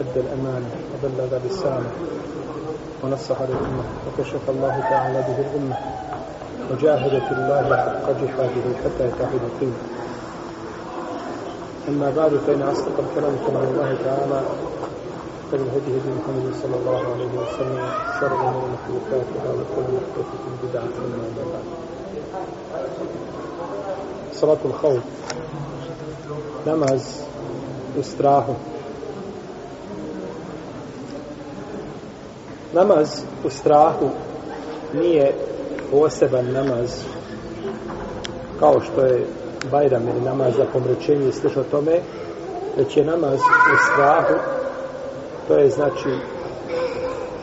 أدى الأمانة وبلغ الرسالة ونصح للأمة وكشف الله تعالى به الأمة وجاهد في الله حق جهاده حتى يتاه اليقين أما بعد فإن أصدق الكلام كلام الله تعالى فبالهدي هدي محمد صلى الله عليه وسلم شر الأمور محدثاتها وكل محدثة بدعة أما بعد صلاة الخوف نماز استراحه Namaz u strahu nije poseban namaz kao što je Bajram ili namaz za pomrećenje i o tome, već je namaz u strahu, to je znači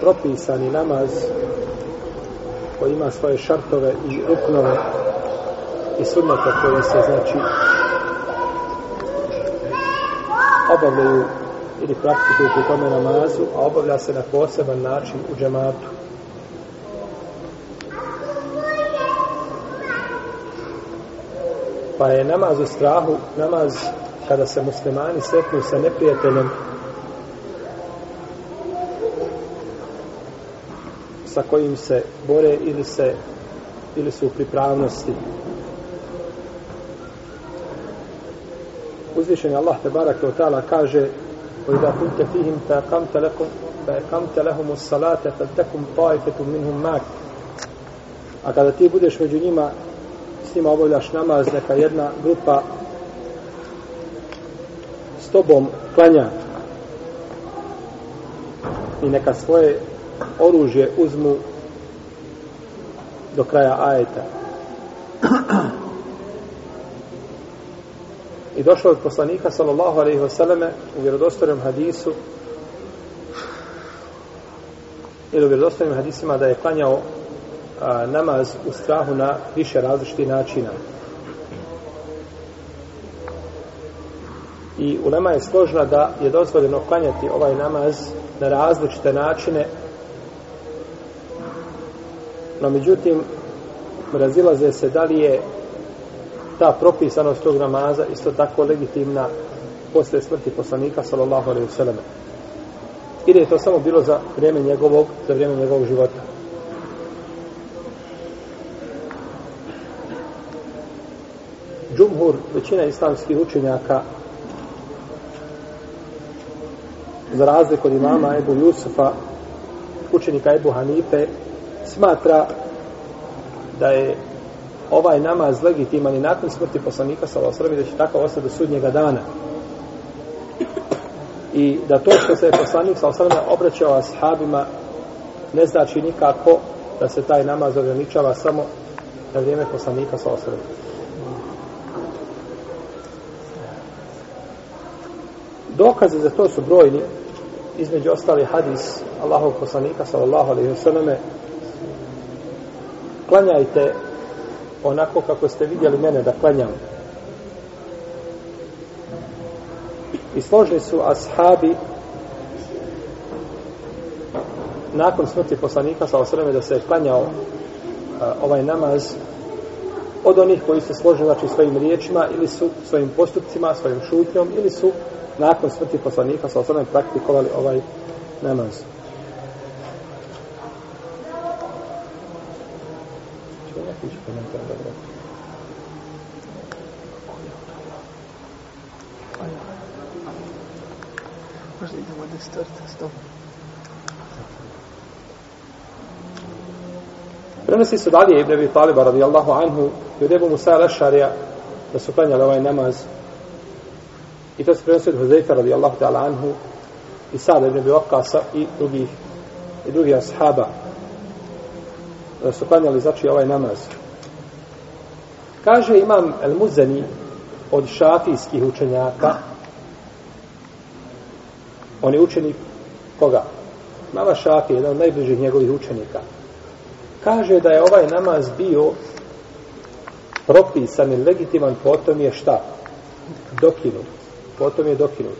propisani namaz koji ima svoje šartove i uknove i sunnete koje se znači obavljaju ili praktikujete u tome namazu, a obavlja se na poseban način u džematu. Pa je namaz u strahu, namaz kada se muslimani sretnu sa neprijateljem, sa kojim se bore ili se ili su u pripravnosti. Uzvišen Allah te barak kaže وإذا كنت فيهم فأقمت لكم فأقمت لهم الصلاة فلتكن طائفة منهم معك A kada ti budeš među njima, s njima obavljaš namaz, neka jedna grupa s tobom klanja i neka svoje oružje uzmu do kraja ajeta. I došao od poslanika sallallahu alejhi ve selleme u vjerodostojnom hadisu ili u vjerodostojnim hadisima da je klanjao a, namaz u strahu na više različitih načina. I ulema je složna da je dozvoljeno klanjati ovaj namaz na različite načine, no međutim razilaze se da li je ta propisanost tog namaza isto tako legitimna posle smrti poslanika sallallahu alejhi ve selleme. Ili je to samo bilo za vrijeme njegovog, za vrijeme njegovog života. Džumhur, većina islamskih učenjaka, za razliku od imama Ebu Jusufa, učenika Ebu Hanipe, smatra da je ovaj namaz legitiman i nakon smrti poslanika sa osrami da će tako ostati do sudnjega dana. I da to što se je poslanik sa osrami obraćao ashabima ne znači nikako da se taj namaz ograničava samo na vrijeme poslanika sa osrami. Dokaze za to su brojni, između ostali hadis Allahov poslanika sallallahu alejhi ve selleme klanjajte onako kako ste vidjeli mene da klanjam. I složni su ashabi nakon smrti poslanika sa osreme da se je klanjao a, ovaj namaz od onih koji se složili znači, svojim riječima ili su svojim postupcima, svojim šutnjom ili su nakon smrti poslanika sa osreme praktikovali ovaj namaz. Namaz. Where's the one that started stuff? Prenosi se dalje Ibn Abi Taliba radijallahu anhu i od Ebu Musa al-Ašarija da su klanjali ovaj namaz i to se prenosi od Huzayfa radijallahu ta'ala anhu i Sada Ibn Abi Waqasa i drugih i drugih ashaba da e, su klanjali znači ovaj namaz. Kaže imam El Muzani od šafijskih učenjaka, on je učeni koga? Mama Šafije, jedan od najbližih njegovih učenika. Kaže da je ovaj namaz bio propisan i legitiman, potom je šta? Dokinut. Potom je dokinut.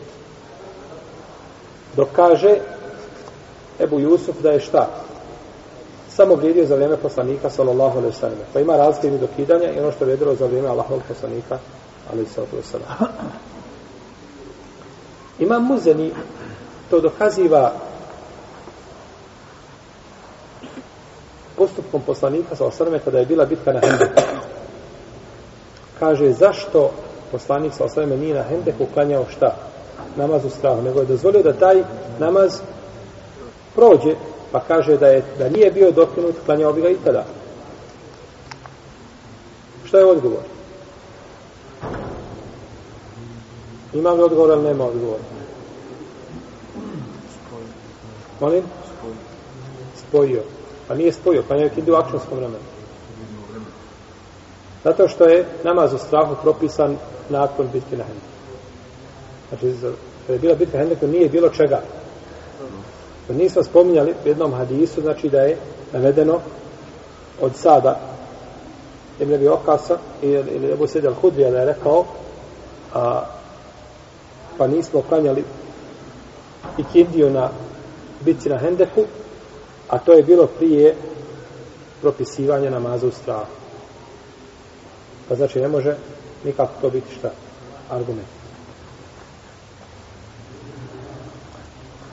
Dok kaže Ebu Jusuf da je šta? samo vrijedio za vrijeme poslanika sallallahu alejhi ve sellem. Pa ima razlike između dokidanja i ono što vrijedilo za vrijeme Allahovog poslanika alejhi ve sellem. Imam Muzeni to dokaziva postupkom poslanika sa osrme kada je bila bitka na Hendeku. Kaže, zašto poslanik sa osrme nije na Hendeku klanjao šta? Namaz u strahu, nego je dozvolio da taj namaz prođe Pa kaže da je da nije bio dokinut, klanjao bi ga i tada. Šta je odgovor? Ima li odgovor ili nema odgovor? Molim? Spojio. A pa nije spojio, pa nije kidio u akšonskom vremenu. Zato što je namaz u strahu propisan nakon bitke na hendiku. Znači, kada je bila bitka na hendiku, nije bilo čega. Jer nismo spominjali u jednom hadisu, znači da je navedeno od sada im ne bi okasa ili, ili Ebu Sede Al-Hudrija da je rekao a, pa nismo klanjali i kindiju na bici na Hendeku a to je bilo prije propisivanja namaza u strahu. Pa znači ne može nikako to biti šta argument.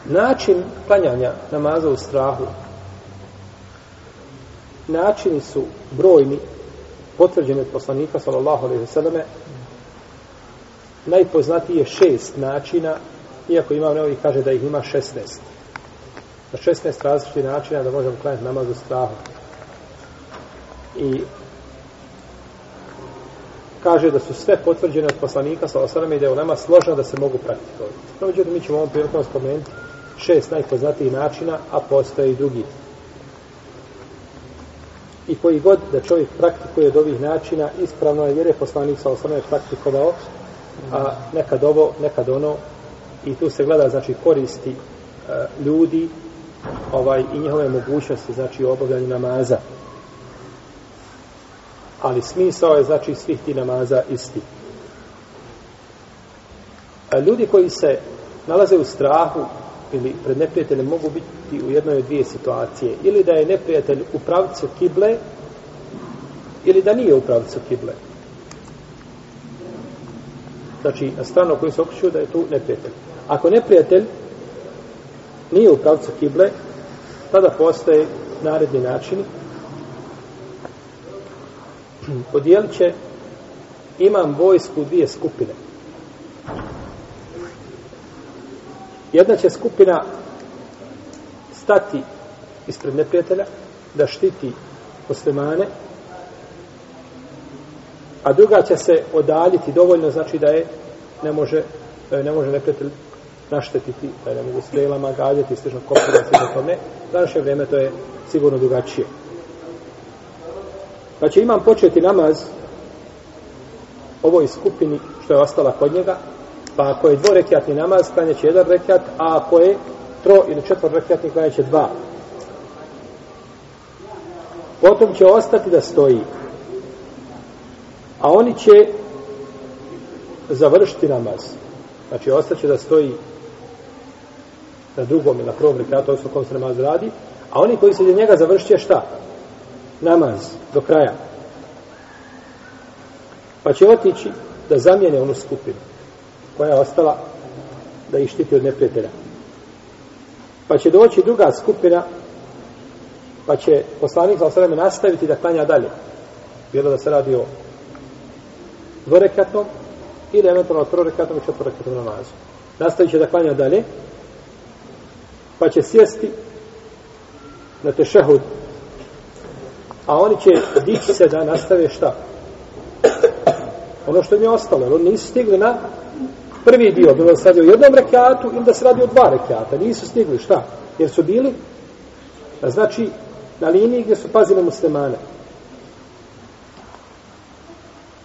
Način klanjanja namaza u strahu načini su brojni potvrđeni od poslanika sallallahu alejhi ve selleme najpoznatiji je šest načina iako imam neovi kaže da ih ima 16 na 16 različitih načina da možemo klanjati namaz u strahu i kaže da su sve potvrđene od poslanika sa osrame i da je u nama složeno da se mogu praktikovati. Prođe da mi ćemo ovom prilikom spomenuti šest najpoznatijih načina, a postoje i drugi. I koji god da čovjek praktikuje od ovih načina, ispravno je, jer je poslanik sa osnovne praktikovao, a nekad ovo, nekad ono, i tu se gleda, znači, koristi e, ljudi ovaj i njihove mogućnosti, znači, obavljanju namaza. Ali smisao je, znači, svih ti namaza isti. A e, ljudi koji se nalaze u strahu ili pred neprijateljem mogu biti u jednoj od dvije situacije. Ili da je neprijatelj u pravcu kible, ili da nije u pravcu kible. Znači, na stranu koju se okrećuju da je tu neprijatelj. Ako neprijatelj nije u pravcu kible, tada postaje naredni način. Podijelit će imam vojsku dvije skupine. Jedna će skupina stati ispred neprijatelja da štiti poslemane, a druga će se odaljiti dovoljno, znači da je ne može, e, ne može neprijatelj naštetiti, da ne mogu strelama gađati, stižno kopirati za tome. Danas je vreme, to je sigurno drugačije. Pa znači, će imam početi namaz ovoj skupini što je ostala kod njega, Pa ako je dvorekjatni namaz, klanja će jedan rekjat, a ako je tro ili četvr rekjatni, klanja će dva. Potom će ostati da stoji. A oni će završiti namaz. Znači, ostaće da stoji na drugom ili na prvom rekjatu, odnosno kom se namaz radi. A oni koji se do njega završće šta? Namaz, do kraja. Pa će otići da zamijene onu skupinu koja je ostala da ih štiti od neprijatelja. Pa će doći druga skupina, pa će poslanik sa osreme nastaviti da klanja dalje. Bilo da se radi o dvorekatnom ili eventualno trorekatnom i četvorekatnom namazu. Nastavit će da klanja dalje, pa će sjesti na tešehud, a oni će dići se da nastave šta? Ono što im je ostalo, jer oni nisu stigli na prvi dio, bilo da se radi o jednom rekiatu ili da se radi o dva rekiata. Nisu stigli, šta? Jer su bili, znači, na liniji gdje su pazile muslimane.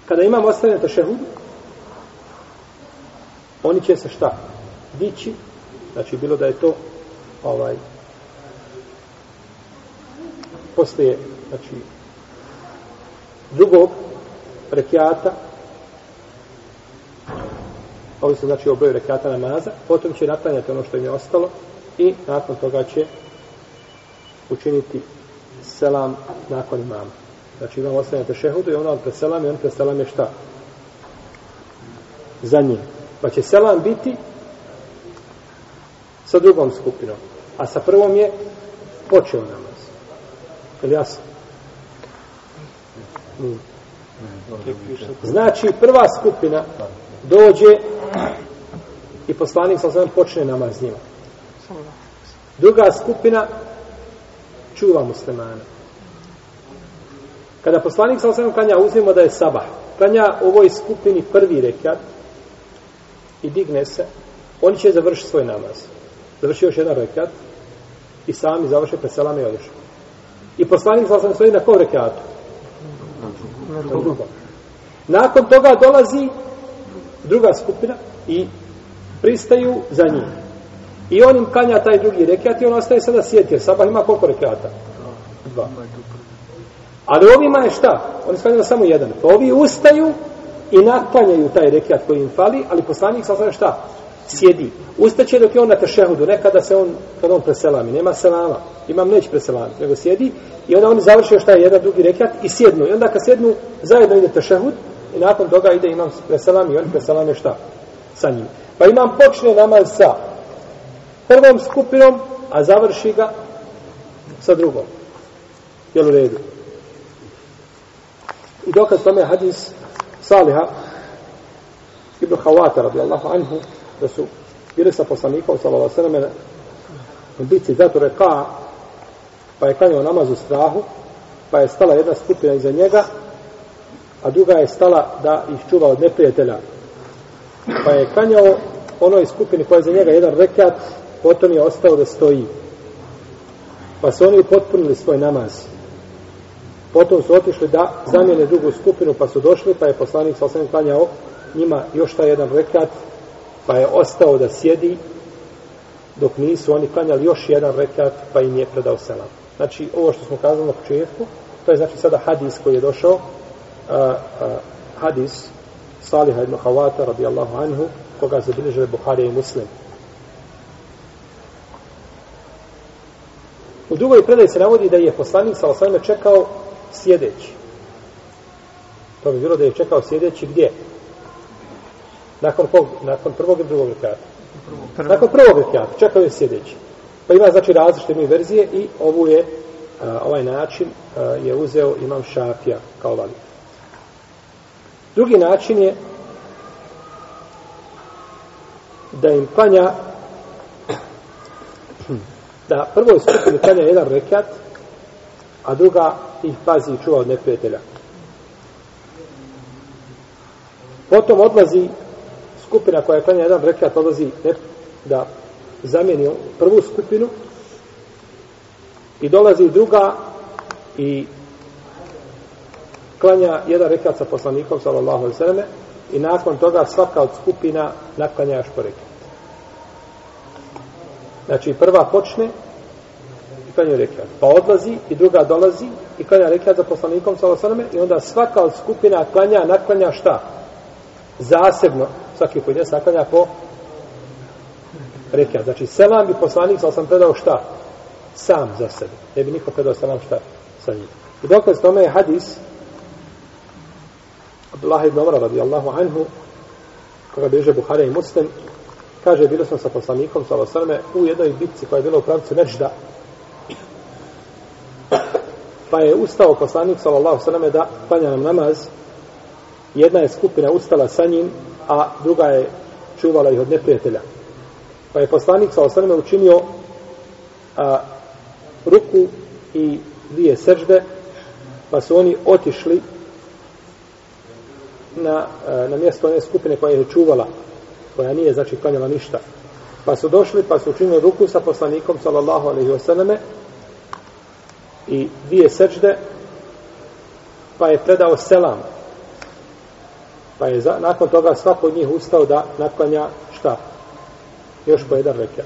Kada imam ostane to šehud, oni će se šta? Dići, znači, bilo da je to, ovaj, poslije, znači, drugog rekiata, ovdje se znači o broju rekata namaza, potom će naklanjati ono što im je ostalo i nakon toga će učiniti selam nakon imama. Znači imam ostane tešehudu i ono od preselam i on preselam je šta? Za njim. Pa će selam biti sa drugom skupinom. A sa prvom je počeo namaz. Je li jasno? Mm. Znači, prva skupina dođe i poslanik sa svojom počne namaz s njima. Druga skupina čuva muslimana. Kada poslanik sa svojom klanja, uzmimo da je sabah, klanja ovoj skupini prvi rekat i digne se, oni će završiti svoj namaz. Završi još jedan rekat i sami završe preselame i odešli. I poslanik sa svojom svojim na kom rekatu? drugo. Nakon toga dolazi druga skupina i pristaju za njim. I on im kanja taj drugi rekiat i on ostaje sada sjeti, jer sabah ima koliko rekiata? Dva. Ali ovima je šta? Oni skanjaju samo jedan. Pa ovi ustaju i naklanjaju taj rekiat koji im fali, ali poslanik sa sve šta? sjedi. Ustaće dok je on na tešehudu, nekada se on, kada on preselami, nema selama, imam neć preselami, nego sjedi i onda oni završe šta je jedan drugi rekat i sjednu. I onda kad sjednu, zajedno ide tešehud i nakon toga ide imam preselami i on preselami šta? Sa njim. Pa imam počne namaz sa prvom skupinom, a završi ga sa drugom. Jel u redu? I dokaz tome hadis Saliha Ibn Hawata radijallahu anhu da su bili sa poslanikom sa Lalasaname u bici zato reka pa je klanio namaz u strahu pa je stala jedna skupina iza njega a druga je stala da ih čuva od neprijatelja pa je klanio onoj skupini koja je za njega jedan rekat potom je ostao da stoji pa su oni potpunili svoj namaz potom su otišli da zamijene drugu skupinu pa su došli pa je poslanik sa osam klanjao njima još taj jedan rekat pa je ostao da sjedi dok nisu oni klanjali još jedan rekat pa im je predao selam. Znači, ovo što smo kazali na početku, to je znači sada hadis koji je došao, a, a, hadis Saliha ibn Havata, radijallahu anhu, koga zabilježuje Buhari i Muslim. U drugoj predaj se navodi da je poslanik sa osvajme čekao sjedeći. To bi bilo da je čekao sjedeći gdje? Nakon, kog, nakon prvog i drugog rekata. Nakon prvog rekata, čekao je sljedeći. Pa ima znači različite mi verzije i ovu je, a, e, ovaj način a, e, je uzeo imam šafija kao valid. Drugi način je da im klanja da prvo je skupinu klanja jedan rekat, a druga ih pazi i čuva od neprijatelja. Potom odlazi skupina koja je klanja jedan rekat odlazi da zamijeni prvu skupinu i dolazi druga i klanja jedan rekat sa poslanikom sallallahu alaihi sallam i nakon toga svaka od skupina naklanja još po rekat. Znači prva počne i klanja rekat. Pa odlazi i druga dolazi i klanja rekat za poslanikom sallallahu alaihi i onda svaka od skupina klanja naklanja šta? zasebno, svaki pojedinac naklanja po rekiat. Znači, selam bi poslanik, sam sam predao šta? Sam za sebe. Ne bi niko predao selam šta sa njim. I dok s tome je hadis Abdullah ibn Omar radijallahu anhu koga beže Buhara i Muslim kaže, bilo sam sa poslanikom sa osrme u jednoj bitci koja je bila u pravcu Nežda pa je ustao poslanik sallallahu sallam da panja nam namaz jedna je skupina ustala sa njim a druga je čuvala ih od neprijatelja. Pa je poslanik sa osrme učinio a, ruku i dvije sržde, pa su oni otišli na, a, na mjesto one skupine koja je čuvala, koja nije znači klanjala ništa. Pa su došli, pa su učinili ruku sa poslanikom sallallahu alaihi wa sallame i dvije sečde, pa je predao selam Pa je za, nakon toga svako od njih ustao da naklanja šta? Još po jedan reke.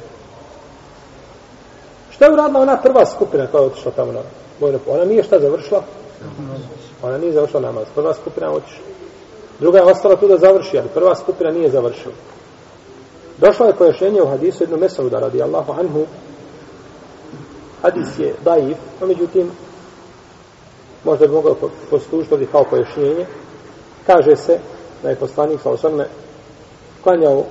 Šta je uradila ona prva skupina koja je otišla tamo na vojnu Ona nije šta završila? Ona nije završila namaz. Prva skupina hoćeš. Druga je ostala tu da završi, ali prva skupina nije završila. Došlo je pojašnjenje u hadisu jednu mesavu da radi Allahu anhu. Hadis je daif, a međutim, možda bi mogao poslužiti kao pojašnjenje. Kaže se, da je poslanik sa osrme klanjao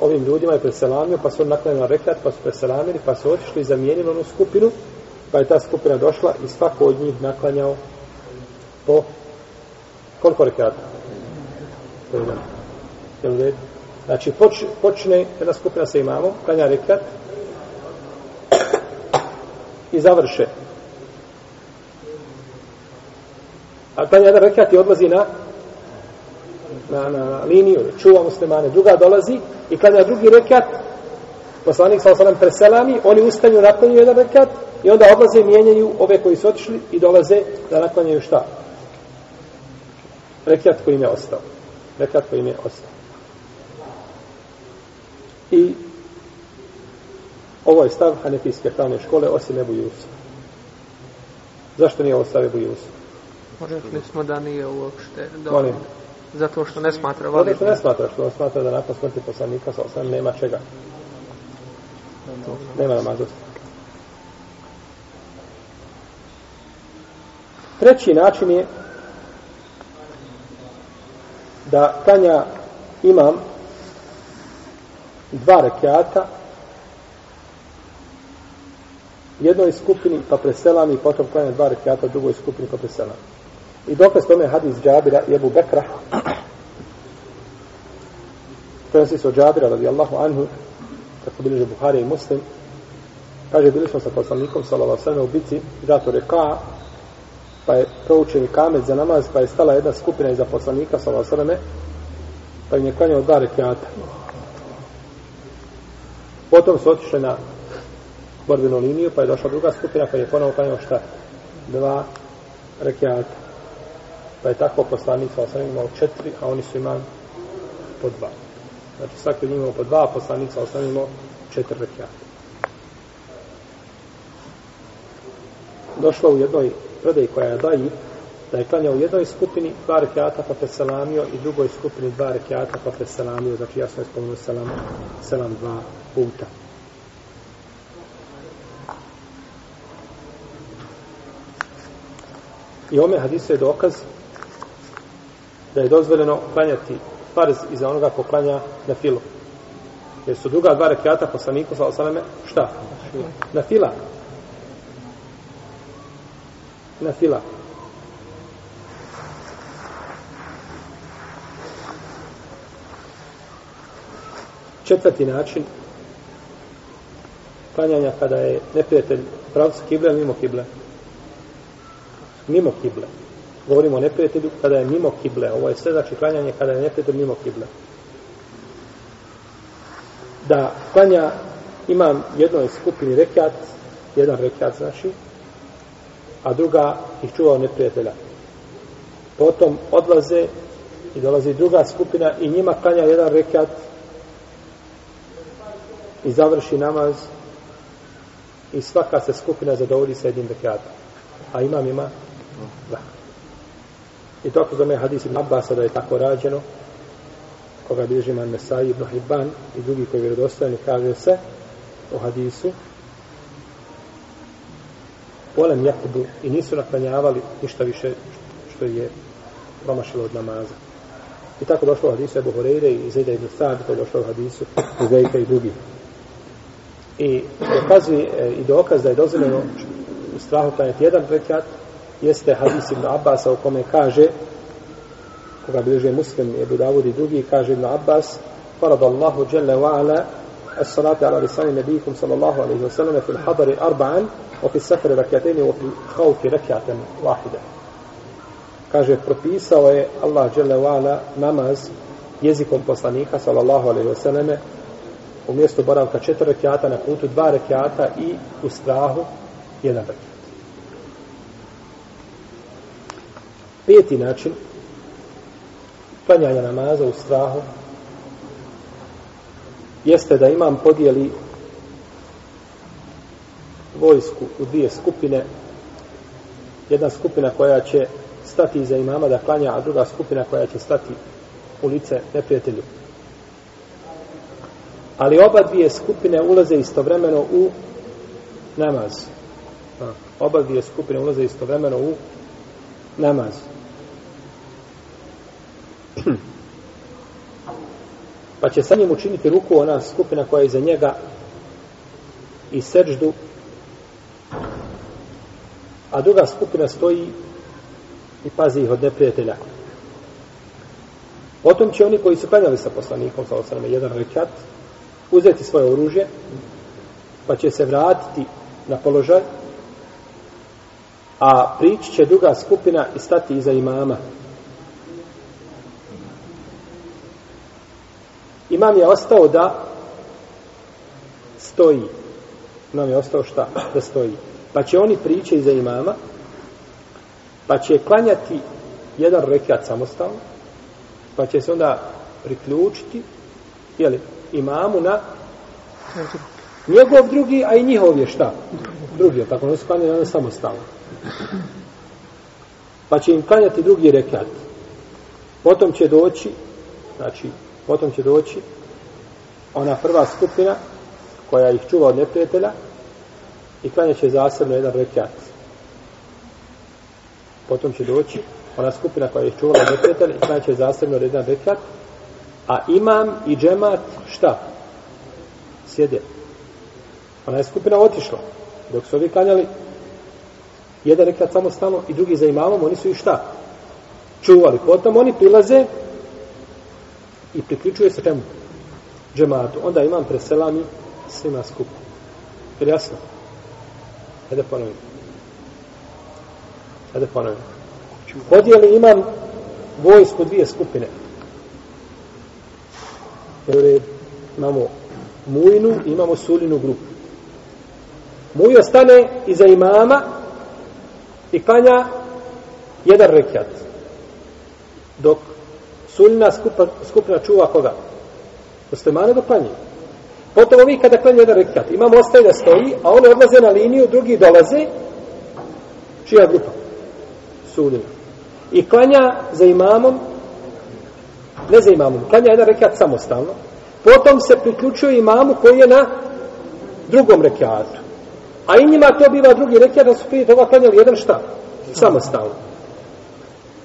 ovim ljudima je preselamio, pa su naklanjali na rekat, pa su preselamili, pa su otišli i zamijenili onu skupinu, pa je ta skupina došla i svako od njih naklanjao po koliko rekata? Znači, počne jedna skupina sa imamom, klanja rekat i završe. A taj jedan rekat je odlazi na, na, na liniju, čuva muslimane. Druga dolazi i kada drugi rekat, poslanik sa osanem preselami, oni ustanju, naklanju jedan rekat i onda odlaze i mijenjaju ove koji su otišli i dolaze da naklanjaju šta? Rekat koji im je ostao. Rekat koji im je ostao. I ovo je stav hanefijske pravne škole osim Ebu Jusuf. Zašto nije ovo stav Ebu Jusuf? Rekli smo da nije uopšte dovoljno. Zato što ne smatra validno. Zato što ne smatra, što on smatra da nakon smrti poslanika sa osam nema čega. Nema namaza. Treći način je da kanja imam dva rekiata jednoj skupini pa preselam i potom kanja dva rekiata drugoj skupini pa preselam. I dokaz tome je hadis Džabira i Ebu Bekra. Prenosi se od Džabira, radi Allahu anhu, kako bilježe Buhari i Muslim. Kaže, bili smo sa poslanikom, salala sveme, u bici, žato reka, pa je proučen kamet za namaz, pa je stala jedna skupina iza poslanika, salala sveme, pa im je klanjao dva rekiata. Potom su otišli na borbenu liniju, pa je došla druga skupina, pa je ponovo klanjao šta? Dva rekiata. Pa je tako poslanik sa osanem imao četiri, a oni su imali po dva. Znači svaki od njih imao po dva, a poslanik sa osanem imao četiri rekiata. Došlo u jednoj predaji koja je daji, da je klanjao u jednoj skupini dva rekiata pa preselamio i drugoj skupini dva rekiata pa preselamio. Znači jasno je spomenuo selam, selam dva puta. I ome hadisu je dokaz da je dozvoljeno klanjati farz iza onoga ko klanja na filu. Jer su druga dva rekiata poslaniku sa osaleme, šta? Na fila. Na fila. Četvrti način klanjanja kada je neprijatelj pravcu kible mimo kible. Mimo kible. Mimo kible govorimo o neprijatelju kada je mimo kible. Ovo je sve znači klanjanje kada je neprijatelj mimo kible. Da klanja imam jednoj skupini rekiat, jedan rekiat znači, a druga ih čuva od neprijatelja. Potom odlaze i dolazi druga skupina i njima klanja jedan rekiat i završi namaz i svaka se skupina zadovoli sa jednim rekiatom. A imam ima? Da. I to ako zove hadis ibn Abbas, da je tako rađeno, koga bliži man Mesaj ibn Hibban i drugi koji je vjerodostojeni, kaže se o hadisu, polem jakubu i nisu naklanjavali ništa više što je promašilo od namaza. I tako došlo u hadisu Ebu Horeire i Zajda ibn Sad, to je došlo u hadisu u Zajda i drugi. I dokazi, e, i dokaz da je dozvoljeno strahu planet jedan rekat, jeste hadis Ibn Abbas u kome kaže koga bilježe muslim Ebu Davud i drugi kaže Ibn Abbas farad Allahu jalla wa ala as salati ala risani nabijikum sallallahu alaihi wa sallam fil hadari arba'an wa fil safari rakjateni wa fil khawfi rakjaten wahida kaže propisao je Allah jalla wa ala namaz jezikom poslanika sallallahu alaihi wa sallam u mjestu boravka četiri rakjata na putu dva rakjata i u strahu jedan rakjata Peti način klanjanja namaza u strahu jeste da imam podijeli vojsku u dvije skupine. Jedna skupina koja će stati za imama da klanja, a druga skupina koja će stati u lice neprijatelju. Ali oba dvije skupine ulaze istovremeno u namaz. Oba dvije skupine ulaze istovremeno u namaz pa će sa njim učiniti ruku ona skupina koja je za njega i srđdu a druga skupina stoji i pazi ih od neprijatelja potom će oni koji su klanjali sa poslanikom sa osanom jedan rekat uzeti svoje oružje pa će se vratiti na položaj a prići će druga skupina i stati iza imama imam je ostao da stoji. Imam je ostao šta? Da stoji. Pa će oni priče iza imama, pa će klanjati jedan rekat samostalno, pa će se onda priključiti jeli, imamu na njegov drugi, a i njihov je šta? Drugi, tako ono su klanjati jedan samostalno. Pa će im klanjati drugi rekat. Potom će doći, znači, potom će doći ona prva skupina koja ih čuva od neprijatelja i klanjaće zasebno jedan rekiat. Potom će doći ona skupina koja ih čuva od neprijatelja i klanjaće zasebno jedan rekiat. A imam i džemat šta? Sjede. Ona je skupina otišla. Dok su ovi klanjali jedan rekiat samostalno i drugi za imamom, oni su i šta? Čuvali. Potom oni prilaze i priključuje se temu džematu, onda imam preselami svima skupu. Je li jasno? Sada ponovim. Sada ponovim. Podijeli imam vojsku dvije skupine. Jer imamo mujnu i imamo suljinu grupu. Muj ostane iza imama i klanja jedan rekiat. Dok sunna skupa, skupina čuva koga? Muslimane do klanje. Potom ovi kada klanje jedan rekat, imamo ostaje da stoji, a oni odlaze na liniju, drugi dolaze, čija grupa? Sunina. I klanja za imamom, ne za imamom, klanja jedan rekat samostalno, potom se priključuje imamu koji je na drugom rekatu. A i njima to biva drugi rekat, da su prije toga klanjali jedan šta? Samostalno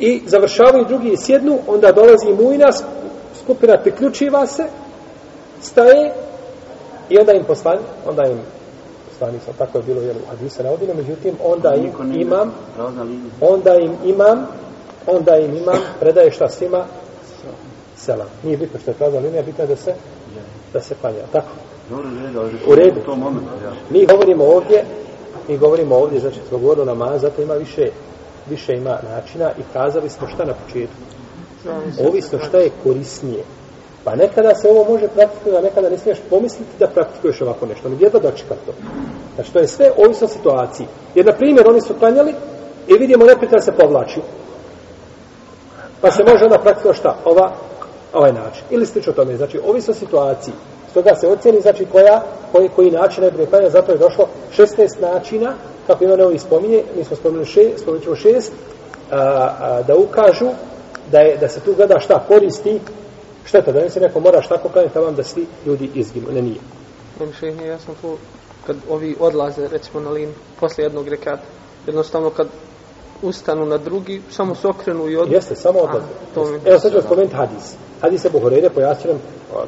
i završavaju drugi sjednu, onda dolazi mujna, skupina priključiva se, staje i onda im poslani, onda im poslani, tako je bilo jel, u Hadisa na odinu, međutim, onda im imam, onda im imam, onda im imam, predaje šta svima, selam. Nije bitno što je prazna linija, bitno je da se, da se panja, tako. U redu. Mi govorimo ovdje, mi govorimo ovdje, znači, smo govorili namaz, zato ima više više ima načina i kazali smo šta na početku. Ovisno šta je korisnije. Pa nekada se ovo može praktikovati, a nekada ne smiješ pomisliti da praktikuješ ovako nešto. Ne jedva dočekam to. Znači, to je sve ovisno situaciji. Jer, na primjer, oni su klanjali i vidimo nepritelj se povlači. Pa se može onda praktikovati šta? Ova, ovaj način. Ili slično tome. Znači, ovisno situaciji toga se ocjeni, znači koja, koji, koji način najbolje klanja, zato je došlo 16 načina, kako ima ne ovih spominje, mi smo spominjali šest, spominjali ćemo šest, a, a, da ukažu da, je, da se tu gleda šta koristi, šta je to, da ne se neko mora šta ko klanja, tamo da svi ljudi izginu, ne nije. Ne mi šehnje, ja sam tu, kad ovi odlaze, recimo na lin, posle jednog rekata, jednostavno kad ustanu na drugi, samo se okrenu i odlaze. Jeste, samo odlaze. Evo sad ću spomenuti hadis hadise Buhurere pojasnjenom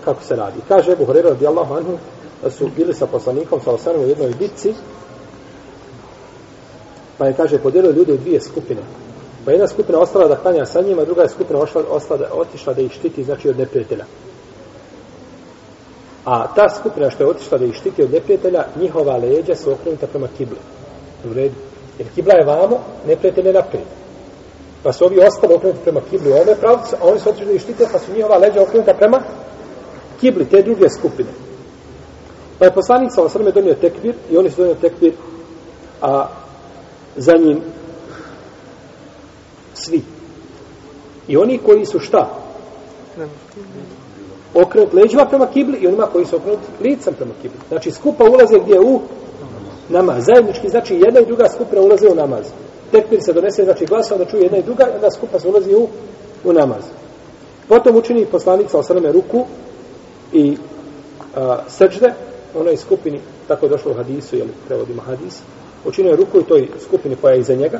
kako se radi. Kaže Buhurere radi Allahu anhu da su bili sa poslanikom sa osanom u jednoj bitci pa je kaže podijelio ljude u dvije skupine. Pa jedna skupina ostala da klanja sa njima, druga je skupina ošla, ostala da, otišla da ih štiti znači od neprijatelja. A ta skupina što je otišla da ih štiti od neprijatelja, njihova leđa su okrenuta prema kibli. U redu. Jer kibla je vamo, neprijatelj je naprijed pa su ovi ostali okrenuti prema kibli u ovome pravcu, a oni su otišli i štite, pa su njihova leđa okrenuta prema kibli, te druge skupine. Pa je poslanik sa osrme donio tekbir i oni su donio tekbir, a za njim svi. I oni koji su šta? Okrenut leđima prema kibli i onima koji su okrenut licem prema kibli. Znači skupa ulaze gdje u namaz. Zajednički znači jedna i druga skupina ulaze u namazu tekbir se donese, znači glasa, onda čuje jedna i druga, onda skupa se ulazi u, u namaz. Potom učini poslanik sa osrame ruku i a, srđde, onoj skupini, tako je došlo u hadisu, jel, prevodimo hadis, učinio je ruku i toj skupini koja je iza njega,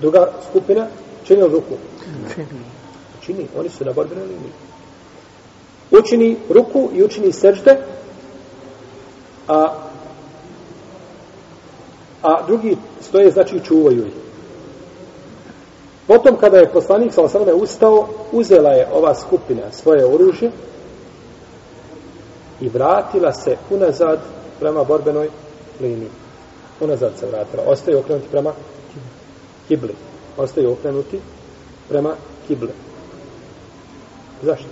druga skupina, činio ruku. Učini, oni su na borbenoj liniji. Učini ruku i učini srđde, a a drugi stoje, znači čuvaju ih. Potom kada je poslanik sa osrame ustao, uzela je ova skupina svoje oružje i vratila se unazad prema borbenoj liniji. Unazad se vratila. Ostaju okrenuti prema kibli. Ostaju okrenuti prema kibli. Zašto?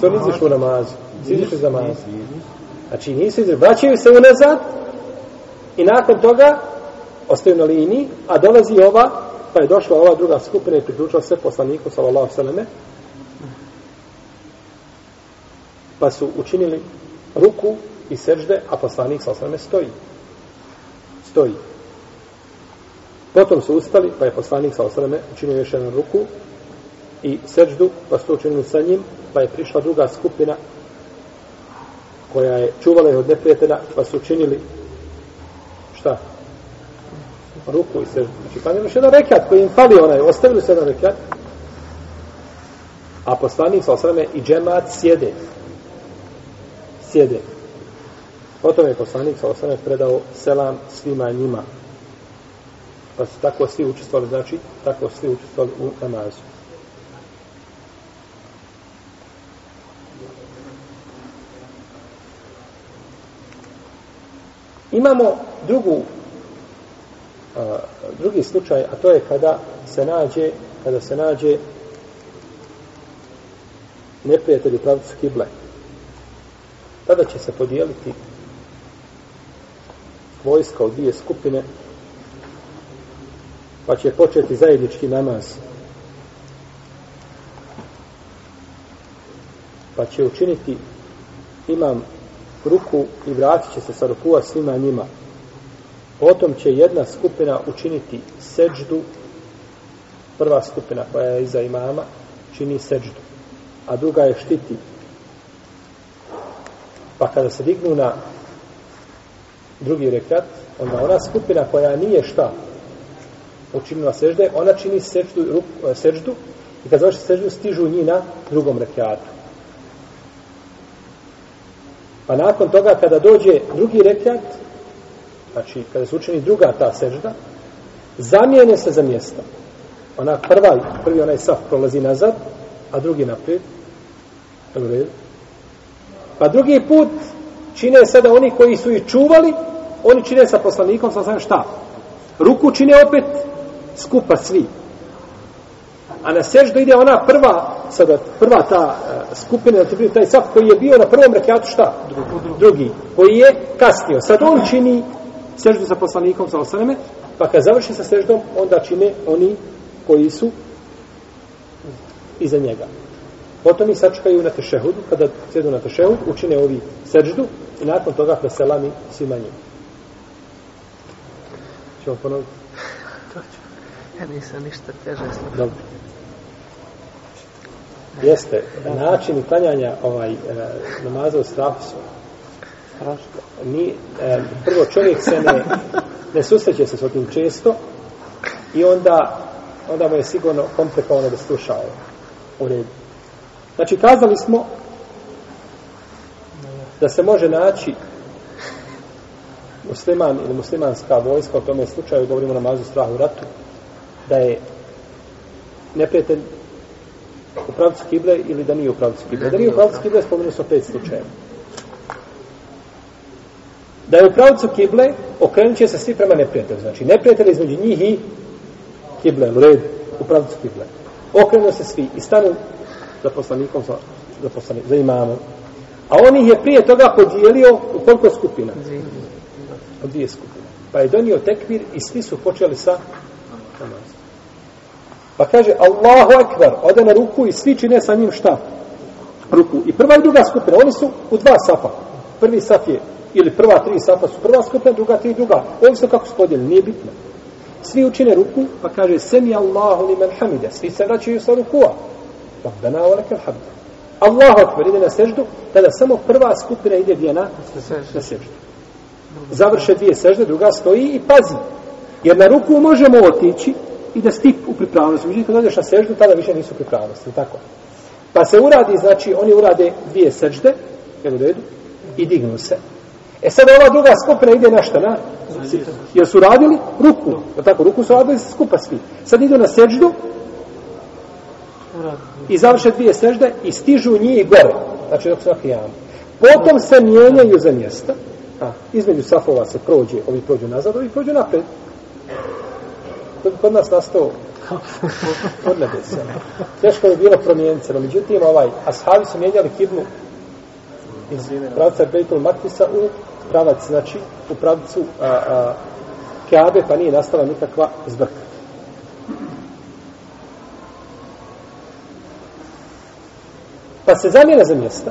Sve nisiš u namazu. Sviđiš za namazu. Znači nisu izvraćaju se unazad i nakon toga ostaju na liniji, a dolazi ova, pa je došla ova druga skupina i priključila se poslaniku, sallallahu sallame, pa su učinili ruku i sežde, a poslanik sa osvrame stoji. Stoji. Potom su ustali, pa je poslanik sa osvrame učinio još jednu ruku i seždu, pa su učinili sa njim, pa je prišla druga skupina koja je čuvala ih od neprijatelja, pa su učinili šta? Ruku i se. Znači, pa nemaš jedan rekat koji im fali onaj, ostavili se jedan rekat. A poslanik sa osrame i džemat sjede. Sjede. Potom je poslanik sa osrame predao selam svima njima. Pa su tako svi učestvali, znači, tako svi učestvali u namazu. Imamo drugu, a, drugi slučaj, a to je kada se nađe, kada se nađe neprijatelj u pravcu kible. Tada će se podijeliti vojska u dvije skupine, pa će početi zajednički namaz. Pa će učiniti imam ruku i vratit će se sa rukua svima njima. Potom će jedna skupina učiniti seđdu, prva skupina koja je iza imama, čini seđdu, a druga je štiti. Pa kada se dignu na drugi rekat, onda ona skupina koja nije šta učinila sežde, ona čini seđdu, ruku, eh, seđdu i kad završi seđdu, stižu njih na drugom rekatu. Pa nakon toga kada dođe drugi rekat, znači kada se učini druga ta sežda, zamijene se za mjesto. Ona prva, prvi onaj saf prolazi nazad, a drugi naprijed. Pa drugi put čine sada oni koji su ih čuvali, oni čine sa poslanikom, sa znam šta. Ruku čine opet skupa svi a na seždu ide ona prva, sada prva ta uh, skupina, taj sap koji je bio na prvom rekiatu, šta? Drugi. Drugi. Koji je kasnio. Sad on čini seždu sa poslanikom, sa osaneme, pa kad završi sa seždom, onda čine oni koji su iza njega. Potom ih sačekaju na tešehudu, kada sjedu na tešehudu, učine ovi seždu i nakon toga preselami svima njim. Ćemo ponoviti? Ja nisam ništa teže slušao. Dobro jeste način uklanjanja ovaj e, namaza u strahu su ni e, prvo čovjek se ne, ne susreće se s tim često i onda onda mu je sigurno komplikovano da sluša ovo u redu znači kazali smo da se može naći musliman ili muslimanska vojska u tome slučaju govorimo namazu strahu u ratu da je neprijatelj u pravcu kible ili da nije u pravcu kible. Da nije u pravcu kible, spomenuo sam pet slučajeva. Da je u pravcu kible, okrenut će se svi prema neprijatelju. Znači, neprijatelj između njih i kible, u red, u pravcu kible. Okrenu se svi i stanu za poslanikom, za, za, poslanik, za imamom. A on ih je prije toga podijelio u koliko skupina? U dvije skupine. Pa je donio tekbir i svi su počeli sa namazom. Pa kaže, Allahu akbar, ode na ruku i svi čine sa njim šta? Ruku. I prva i druga skupina, oni su u dva safa. Prvi saf je, ili prva tri safa su prva skupina, druga tri druga. Ovi su kako spodjeli, nije bitno. Svi učine ruku, pa kaže, semi Allahu li men hamide. Svi se vraćaju sa rukua. Rabbena wa lakal hamd. Allahu akbar ide na seždu, tada samo prva skupina ide gdje na? Na seždu. Završe dvije sežde, druga stoji i pazi. Jer na ruku možemo otići, i da stip u pripravnosti. Međutim, kad odeš na seždu, tada više nisu u pripravnosti. Tako. Pa se uradi, znači, oni urade dvije sežde, jel u redu, i dignu se. E sad ova druga skupina ide na šta, na? Jel su radili? Ruku. Jel tako, ruku su radili skupa svi. Sad idu na seždu i završe dvije sežde i stižu njih gore. Znači, dok su na kijamu. Potom se mijenjaju za mjesta. A, između safova se prođe, ovi prođu nazad, ovi prođu napred kod, kod nas nastao od nebesa. Teško je bilo promijenice, no međutim, ovaj, ashabi su mijenjali kiblu iz pravca Bejtul Matisa u pravac, znači, u pravcu a, a, Keabe, pa nije nastala nikakva zbrka. Pa se zamjena za mjesta.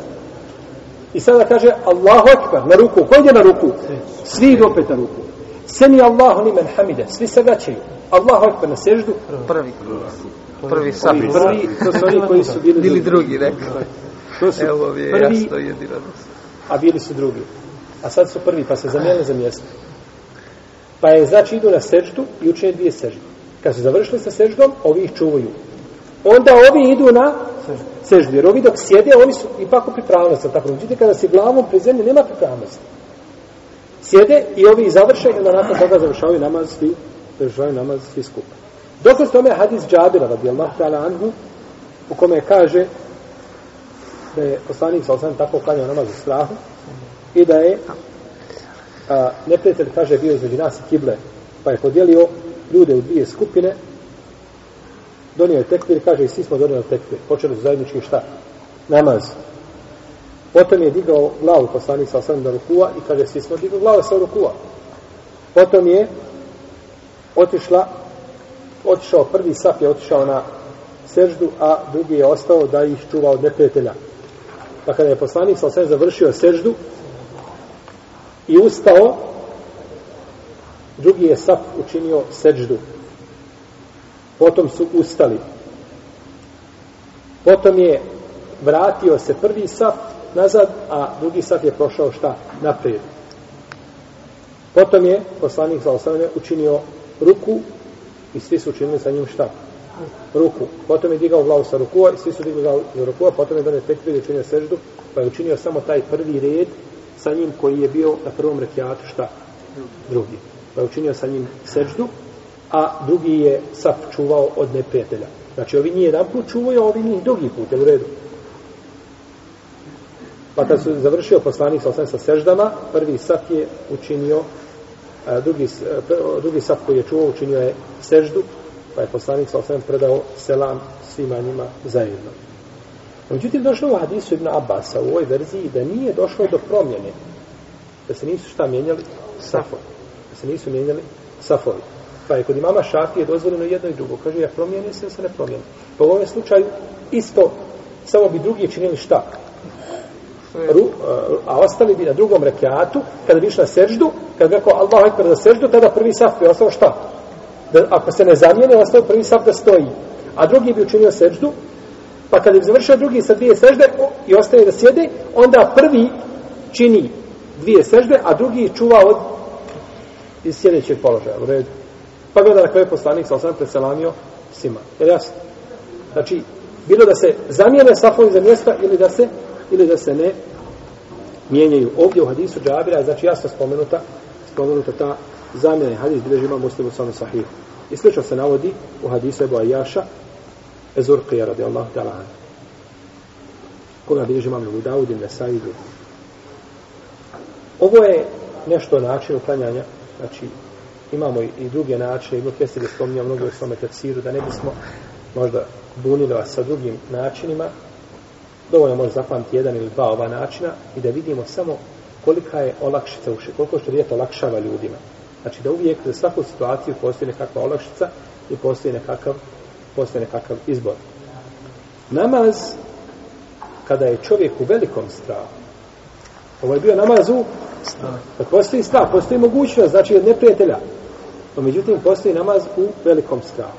I sada kaže, Allahu akbar, na ruku. Ko ide na ruku? Svi idu opet na ruku. Semi Allahu limen hamide. Svi se vraćaju. Allahu ekber na seždu. Prvi. Prvi sabi. Prvi, to su oni koji su bili, bili drugi. Bili drugi, rekao. To su Evo ovo je prvi, jasno jedinadno. A bili su drugi. A sad su prvi, pa se zamijenili za mjesto. Pa je, znači, idu na seždu i učine dvije sežde. Kad su završili sa seždom, ovi ih čuvaju. Onda ovi idu na seždu. Jer ovi dok sjede, oni su ipak u pripravnosti. Tako, međutim, kada si glavom pri zemlji, nema pripravnosti sjede i ovi završaju i onda nakon toga završavaju namaz svi, završavaju namaz svi skupa. Dokaz tome je hadis Džabira, radi Allah, anhu, u kome kaže da je poslanik sa osam tako klanio namaz u strahu i da je a, neprijatelj, kaže, bio iz nas i kible, pa je podijelio ljude u dvije skupine, donio je tekbir, kaže, i svi smo donio tekbir, počeli su zajednički šta? Namaz. Potom je digao glavu poslanik sa osam da rukua i kaže svi smo digao glavu sa rukua. Potom je otišla, otišao prvi saf je otišao na seždu, a drugi je ostao da ih čuva od neprijatelja. Pa kada je poslanik sa osam završio seždu i ustao, drugi je saf učinio seždu. Potom su ustali. Potom je vratio se prvi saf nazad, a drugi sat je prošao šta? Naprijed. Potom je poslanik za osnovne učinio ruku i svi su učinili sa njim šta? Ruku. Potom je digao glavu sa rukua i svi su digli glavu za rukua, potom je donio tekbir i učinio seždu, pa je učinio samo taj prvi red sa njim koji je bio na prvom rekiatu šta? Drugi. Pa je učinio sa njim seždu, a drugi je saf čuvao od neprijatelja. Znači, ovi nije jedan put čuvaju, a ovi nije drugi put, je u redu. Pa kad se završio poslanik sa sa seždama, prvi saf je učinio, e, drugi, e, drugi saf koji je čuo učinio je seždu, pa je poslanik sa predao selam svima njima zajedno. Međutim, došlo u hadisu Ibn Abasa u ovoj verziji da nije došlo do promjene, da se nisu šta mijenjali safovi, da se nisu mijenjali safovi. Pa je kod imama Šafije dozvoljeno jedno i drugo. Kaže, ja promijeni se, se ne promijeni. Pa u ovom slučaju isto, samo bi drugi činili šta? ru, a ostali bi na drugom rekiatu, kada bi išli na seždu, kada bi rekao Allah ekber za seždu, tada prvi saf bi ostao šta? Da, ako se ne zamijene, ostao prvi saf da stoji. A drugi bi učinio seždu, pa kada bi završio drugi sa dvije sežde i ostaje da sjede, onda prvi čini dvije sežde, a drugi čuva od iz sjedećeg položaja. U redu. Pa gleda na koje je poslanik sa osam preselamio svima. Jel jasno? Znači, bilo da se zamijene safovi za mjesta ili da se ili da se ne mijenjaju. Ovdje u hadisu Džabira je znači jasno spomenuta, spomenuta ta zamjena i hadis bilježi imam muslimu sami sahih. I slično se navodi u hadisu Ebu Ajaša Ezurqija radi Allah ta'ala han. Koga bilježi imam Ebu Dawud i Nesai i Ovo je nešto način uklanjanja, znači imamo i, i druge načine, imamo kjesi da spominja mnogo u svome tefsiru, da ne bismo možda bunili vas sa drugim načinima, dovoljno može zapamti jedan ili dva ova načina i da vidimo samo kolika je olakšica u koliko što rijeto olakšava ljudima. Znači da uvijek za svaku situaciju postoji nekakva olakšica i postoji nekakav, postoji nekakav izbor. Namaz, kada je čovjek u velikom strahu, ovo je bio namaz u strahu, dakle, pa postoji strah, postoji mogućnost, znači od neprijatelja, no međutim postoji namaz u velikom strahu.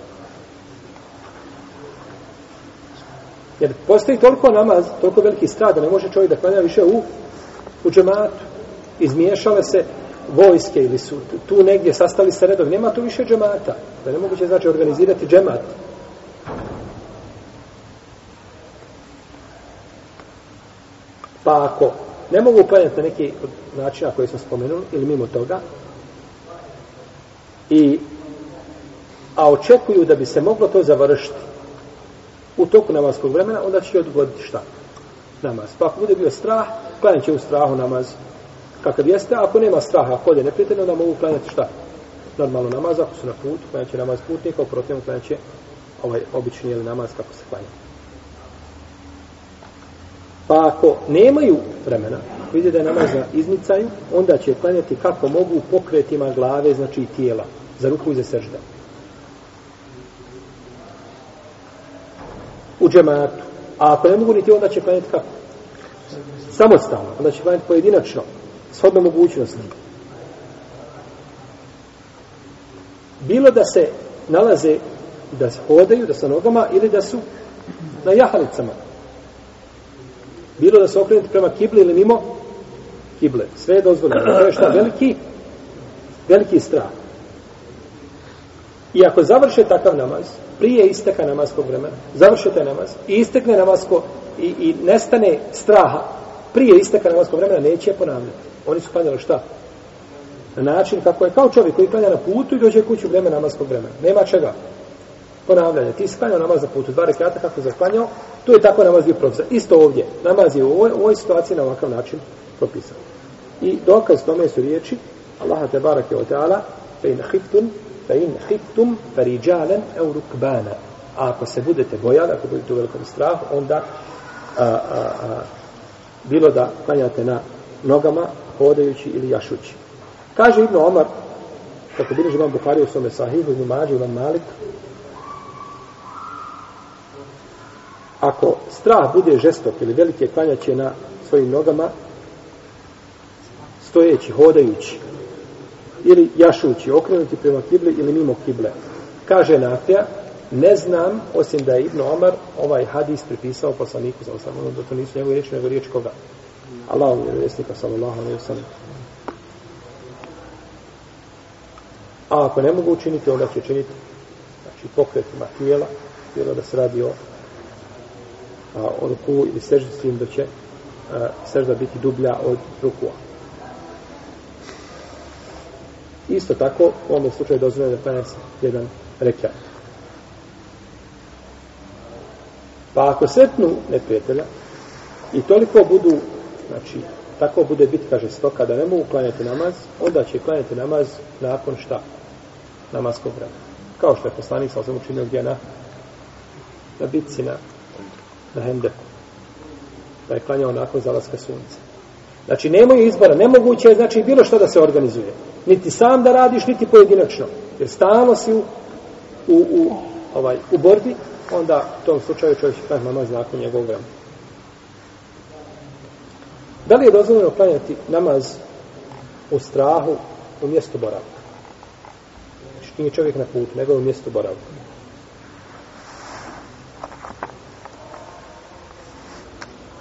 Jer postoji toliko namaz, toliko veliki strah da ne može čovjek da klanja više u, u džematu. Izmiješale se vojske ili su tu negdje sastali se redovi. Nema tu više džemata. Da ne moguće znači organizirati džemat. Pa ako ne mogu klanjati na neki način koji sam spomenuo ili mimo toga i a očekuju da bi se moglo to završiti u toku namaskog vremena, onda će odgoditi šta? Namaz. Pa ako bude bio strah, klanit će u strahu namaz kakav jeste, ako nema straha, ako je neprijatelj, onda mogu klanjati šta? Normalno namaz, ako su na put, klanjat će namaz putnika, uprotivno klanjat će ovaj obični ili namaz kako se klanja. Pa ako nemaju vremena, vidite da je namaz na izmicaju, onda će klanjati kako mogu pokretima glave, znači i tijela, za ruku i za srždanje. u džematu. A ako ne mogu niti, onda će klanjati kako? Samostalno. Onda će klanjati pojedinačno. Shodno mogućnosti. Bilo da se nalaze, da se hodaju, da su nogama, ili da su na jahalicama. Bilo da se okrenuti prema kibli ili mimo kible. Sve je dozvoljeno. To je šta? Veliki, veliki strah. I ako završe takav namaz, prije isteka namaskog vremena, završete namaz i istekne namasko i, i nestane straha prije isteka namaskog vremena, neće je ponavljati. Oni su klanjali šta? Na način kako je, kao čovjek koji klanja na putu i dođe kuću vreme namaskog vremena. Nema čega. Ponavljanje. Ti si klanjao namaz na putu, dva rekata kako je klanjao, tu je tako namaz bio profesor. Isto ovdje. Namaz je u ovoj, u ovoj situaciji na ovakav način propisan. I dokaz tome su riječi Allaha te barake o teala, fe in فَإِنْ خِبْتُمْ فَرِجَالًا اَوْ رُكْبَانًا A ako se budete bojali, ako budete u velikom strahu, onda a, a, a, bilo da klanjate na nogama, hodajući ili jašući. Kaže Ibn Omar, kako bilo živan Bukhari u svome sahihu, Ibn Mađi, Ibn Malik, ako strah bude žestok ili velike klanjaće na svojim nogama, stojeći, hodajući, ili jašući, okrenuti prema kibli ili mimo kible. Kaže Nafija, ne znam, osim da je Ibn Omar ovaj hadis pripisao poslaniku za osam, ono da to nisu njegove riječi, nego riječ koga? Allah je vjesnika, sallallahu alaihi wa A ako ne mogu učiniti, onda će učiniti znači, pokretima tijela, bilo da se radi o a, o ruku ili sežda s tim da će a, sežda biti dublja od rukua. Isto tako, u ovom slučaju dozvoljeno da klanja se jedan rekat. Pa ako sretnu neprijatelja i toliko budu, znači, tako bude bit, kaže se to, kada ne mogu klanjati namaz, onda će klanjati namaz nakon šta? Namaskog vremena. Kao što je poslanik sa osam učinio gdje na, na bitci na, na hendeku. Pa je klanjao nakon zalaska sunca. Znači, nemaju izbora, nemoguće je, znači, bilo što da se organizuje. Niti sam da radiš, niti pojedinačno. Jer stalno si u, u, u, ovaj, u bordi, onda u tom slučaju čovjek će pravi namaz nakon njegovog vremena. Da li je dozvoljeno planjati namaz u strahu u mjestu boravka? Znači, nije čovjek na putu, nego u mjestu boravka.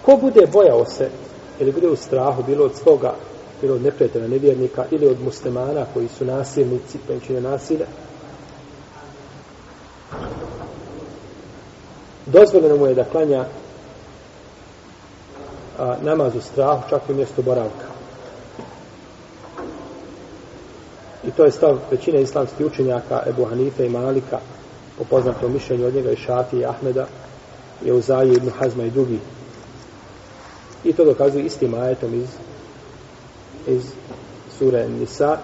Ko bude bojao se ili bude u strahu bilo od svoga, bilo od neprijatelja, nevjernika ili od muslimana koji su nasilnici, pa čine nasile, dozvoljeno mu je da klanja a, namaz u strahu čak i mjesto boravka. I to je stav većine islamskih učenjaka, Ebu Hanife i Malika, po poznatom mišljenju od njega i Šafije i Ahmeda, je u Zaji ibn Hazma i drugih I to dokazuje istim ajetom iz, iz sura Nisa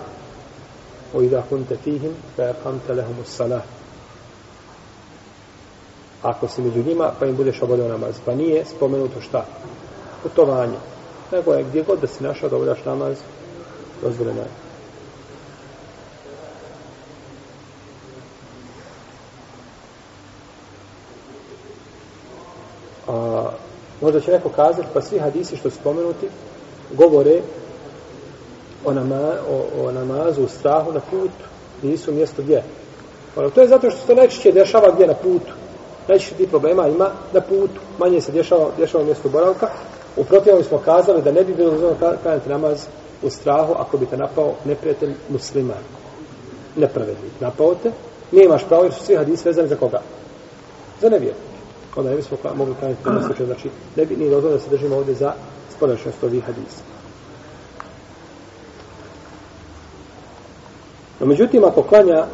o idha hunte fihim fe hamte lehum salah. Ako si među njima, pa im budeš obodio namaz. Pa nije spomenuto šta? Putovanje. Nego je gdje god da si našao da obodaš namaz, dozvoljeno je. A, Možda će neko kazati, pa svi hadisi što spomenuti govore o, nama, o, o namazu, o strahu na putu. Nisu mjesto gdje. Ono, to je zato što se najčešće dešava gdje na putu. Najčešće ti problema ima na putu. Manje se dešava, dešava mjesto boravka. U protivom smo kazali da ne bi bilo zelo kajati namaz u strahu ako bi te napao neprijatelj musliman. Nepravedni. Napao te. Nije imaš pravo jer su svi hadisi vezani za koga? Za nevjernika onda ne bismo mogli kraniti tome slučaju. Znači, ne bi ni dozvoljeno da se držimo ovdje za spodašnost ovih hadisa. No, međutim, ako klanja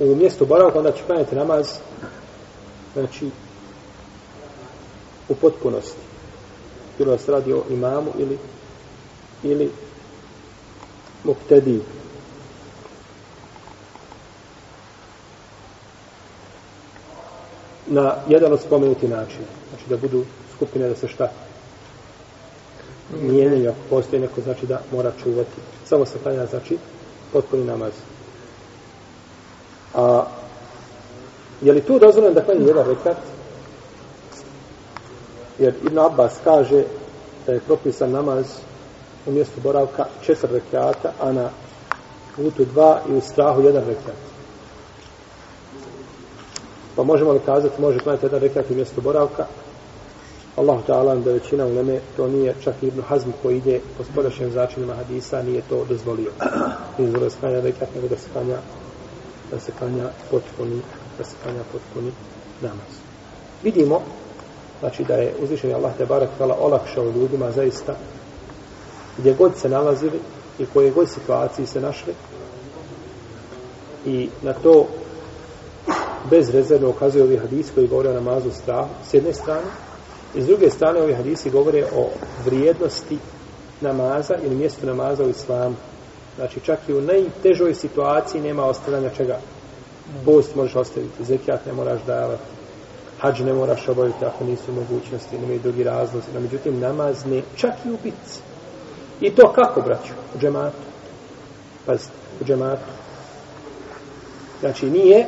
u mjestu boravka, onda će klanjati namaz, znači, u potpunosti. Bilo da se radi o imamu ili, ili muktediju. na jedan od spomenuti način. Znači da budu skupine da se šta mijenjaju ako postoje neko znači da mora čuvati. Samo se klanja znači potpuni namaz. A je li tu dozvoljeno da klanja jedan rekat? Jer Ibn Abbas kaže da je propisan namaz u mjestu boravka četiri rekata, a na putu dva i u strahu jedan rekat. Pa možemo li kazati, može klanjati jedan rekat i mjesto boravka? Allah ta'ala da većina u Leme, to nije čak i Ibn Hazm koji ide po spodašnjem začinima hadisa, nije to dozvolio. Nije zvore sklanja rekat, nego da se klanja, da se klanja potpuni, da se klanja potpuni namaz. Vidimo, znači da je uzvišeni Allah te barak tala olakšao ljudima zaista, gdje god se nalazili i koje god situaciji se našli, i na to bezrezervno ukazuje ovi hadis koji govore o namazu strahu s jedne strane, i s druge strane ovi hadisi govore o vrijednosti namaza ili mjestu namaza u islamu. Znači, čak i u najtežoj situaciji nema ostavljanja čega. Post možeš ostaviti, zekijat ne moraš davati, hađ ne moraš obaviti ako nisu mogućnosti, nema i drugi razlozi. No, međutim, namaz ne, čak i u pici. I to kako, braću? U džematu. Pazite, u džematu. Znači, nije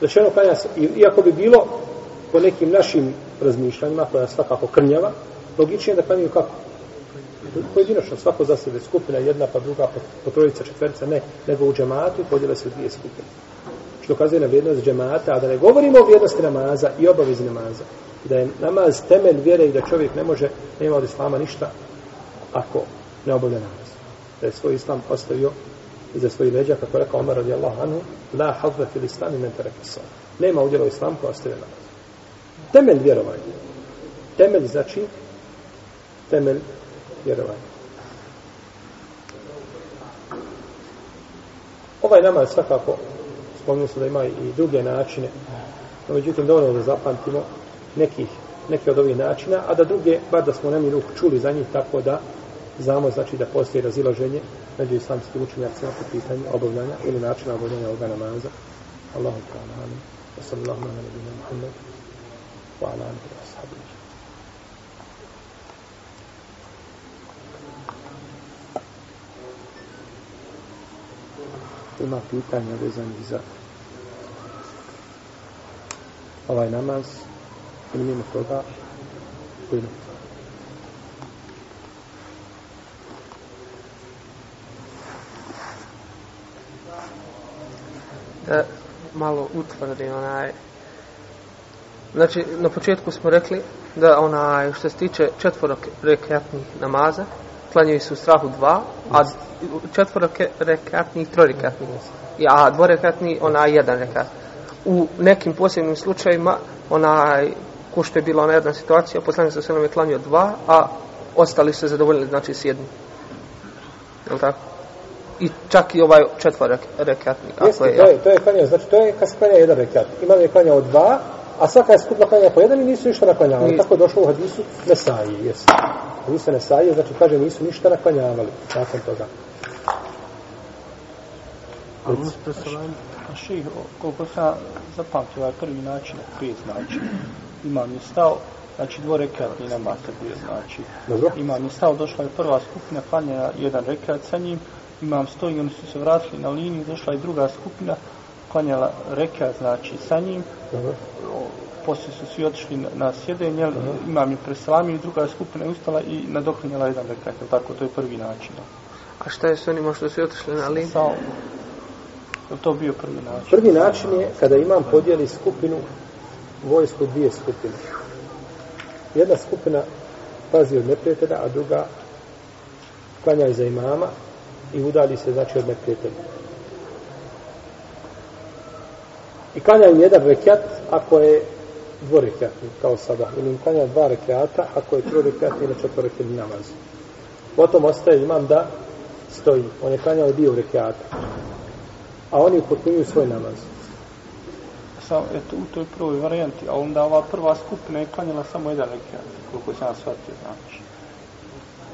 Rečeno kanja se, iako bi bilo po nekim našim razmišljanjima, koja je svakako krnjava, logičnije da kanjaju kako? Pojedinačno, svako za sebe skupina, jedna pa druga, po, po trojica, četverica, ne, nego u džematu podjele se u dvije skupine. Što kazuje na vrijednost džemata, a da ne govorimo o vrijednosti namaza i obavezi namaza, da je namaz temelj vjere i da čovjek ne može, nema od islama ništa, ako ne obavlja namaz. Da je svoj islam ostavio iza svojih leđa, kako je rekao Omer radijallahu anhu, la hazve fil islam i mentere kisala. Nema udjela u islamu koja ostaje namaz. Temelj vjerovanja. Temelj znači temelj vjerovanja. Ovaj namaz svakako spomnio se da ima i druge načine, no međutim dovoljno da zapamtimo nekih, neke od ovih načina, a da druge, bar da smo nemi ruk čuli za njih, tako da znamo znači da postoji razilaženje među islamskim učenjacima po pitanju obavljanja ili načina obavljanja ovoga namaza. Allahu ta'ala, amin. Wa sallallahu ala nabina Muhammad. Wa ala nabina ashabi. Ima pitanja vezani za ovaj namaz. Ili mimo toga, ili mimo toga. e, malo utvrdim onaj. Znači, na početku smo rekli da onaj, što se tiče četvorak rekatnih namaza, klanjaju se u strahu dva, a četvorak rekatnih tri rekatnih. A dvorekatni, onaj jedan rekat. U nekim posebnim slučajima, onaj, ko što je bila ona jedna situacija, poslanik sa sve je klanio dva, a ostali su se zadovoljili, znači s jednim. Je li tako? i čak i ovaj četvor rekatnik. Jeste, ako je, to, je, to je klanjao, znači to je kad se klanja jedan rekat. Ima li je klanjao dva, a svaka je skupna klanja po jedan i nisu ništa naklanjavali. Tako je došlo u hadisu Nesaji, jesu. Hadisu Nesaji, znači kaže nisu ništa naklanjavali nakon toga. A možete ono se vam, ovaj a ših, koliko sam zapamtio ovaj prvi način, pet znači, ima mi stao, znači dvo rekat i namaz, tako je znači. Dobro. Ima mi stao, došla je prva skupina, klanja jedan rekat sa njim, imam stoji, oni su se vratili na liniju, došla i druga skupina, klanjala reka, znači, sa njim, uh -huh. poslije su svi otišli na, na sjedenje, uh -huh. imam je preslamio, druga skupina je ustala i nadoklanjala jedan reka, tako, to je prvi način. A šta je s onima što su otišli na liniju? Sa, sa to bio prvi način. Prvi način je kada imam podijeli skupinu, vojsku dvije skupine. Jedna skupina pazi od neprijatelja, a druga klanja iza imama, i udali se, znači, od Mekke tebe. I klanjaju jedan rekiat, ako je dvo rekiatni, kao sada. Ili klanjaju dva rekiata, ako je tro rekiatni, ili četvo rekiatni namaz. Potom ostaje imam da stoji. On je klanjao dio rekiata. A oni upotpunjuju svoj namaz. Samo, eto, u toj prvoj varijanti, a onda ova prva skupina je klanjala samo jedan rekiat, koliko sam shvatio, znači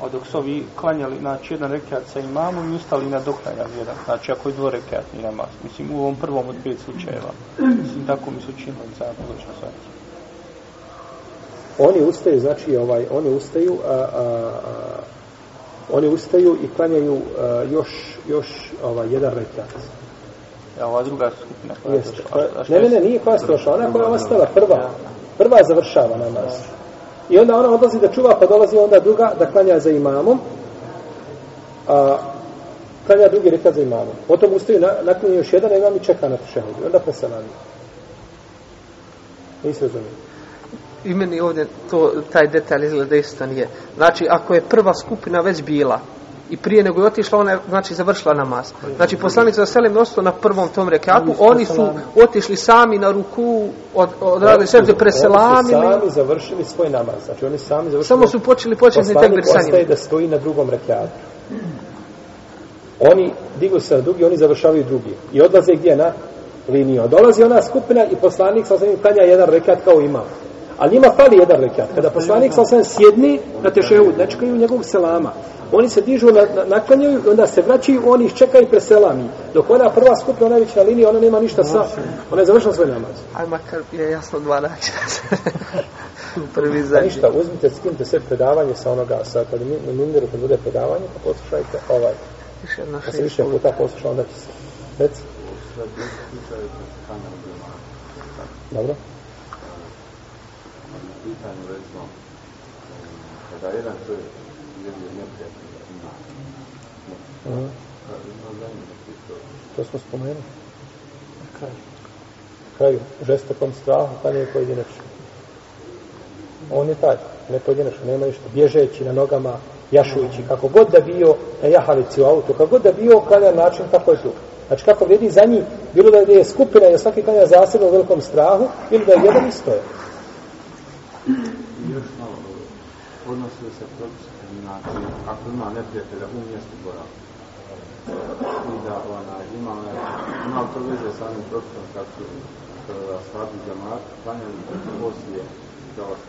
a dok su ovi klanjali, znači jedan rekat sa imamom i ustali na doklanjan jedan, znači ako je dvo rekat i namaz, mislim u ovom prvom od pet slučajeva, mislim tako mi su činili za budućno svaki. Oni ustaju, znači ovaj, oni ustaju, a, a, a, oni ustaju i klanjaju a, još, još ovaj, jedan rekat. Ja, ova druga skupina koja je došla. Ne, ne, ne, nije koja je došla, ona koja je ostala, prva. Prva završava namaz. Ja. I onda ona odlazi da čuva, pa dolazi onda druga da klanja za imamom. A, klanja drugi reka za imamom. Potom ustaju, na, naklanja još jedan, a imam i čeka na tešehudu. I onda preselami. Nisi razumio. I meni ovdje to, taj detalj izgleda isto nije. Znači, ako je prva skupina već bila, I prije nego je otišla, ona je znači, završila namaz. Znači, poslanik za selem je ostao na prvom tom rekatu. Oni su otišli sami na ruku, od, odradili sve, znači, preselamili. Oni su sami završili svoj namaz. Znači, oni sami završili... Samo su počeli početni tek sa njim. da stoji na drugom rekatu. Oni digu se na drugi, oni završavaju drugi. I odlaze gdje na liniju. Dolazi ona skupina i poslanik sa osnovim klanja jedan rekat kao imam. Ali njima fali jedan rekat. Kada poslanik sa osam sjedni na tešehu, ne čekaju njegovog selama. Oni se dižu, na, na, naklanjaju, onda se vraćaju, on ih čeka i preselami. Dok ona prva skupna, ona je već na liniji, ona nema ništa sa... Ona je završila svoj namaz. Ali makar je jasno dva Prvi pa za ništa, uzmite, skinite sve predavanje sa onoga, sa kad u Minderu, kad bude predavanje, pa poslušajte ovaj. Više Kad pa se više puta poslušao, onda će se... Reci. Dobro pitanju, recimo, kada jedan čovjek je neprijatelj, ima. To smo spomenuli. Na kraju. Na kraju, žestokom strahu, pa nije pojedinačno. On je taj, ne pojedinačno, nema ništa. Bježeći na nogama, jašujući, kako god da bio na jahalici u auto, kako god da bio, kada način, kako je tu. Znači kako vidi za njih, bilo da je skupina i svaki kanja zasebno u velikom strahu, ili da je jedan i stoje još malo odnosi li se propis kriminacije, ako ima neprijatelja u mjestu boravka? I da ona ima, ima to veze sa onim propisom kad su sadi džamat, panjali da poslije da vas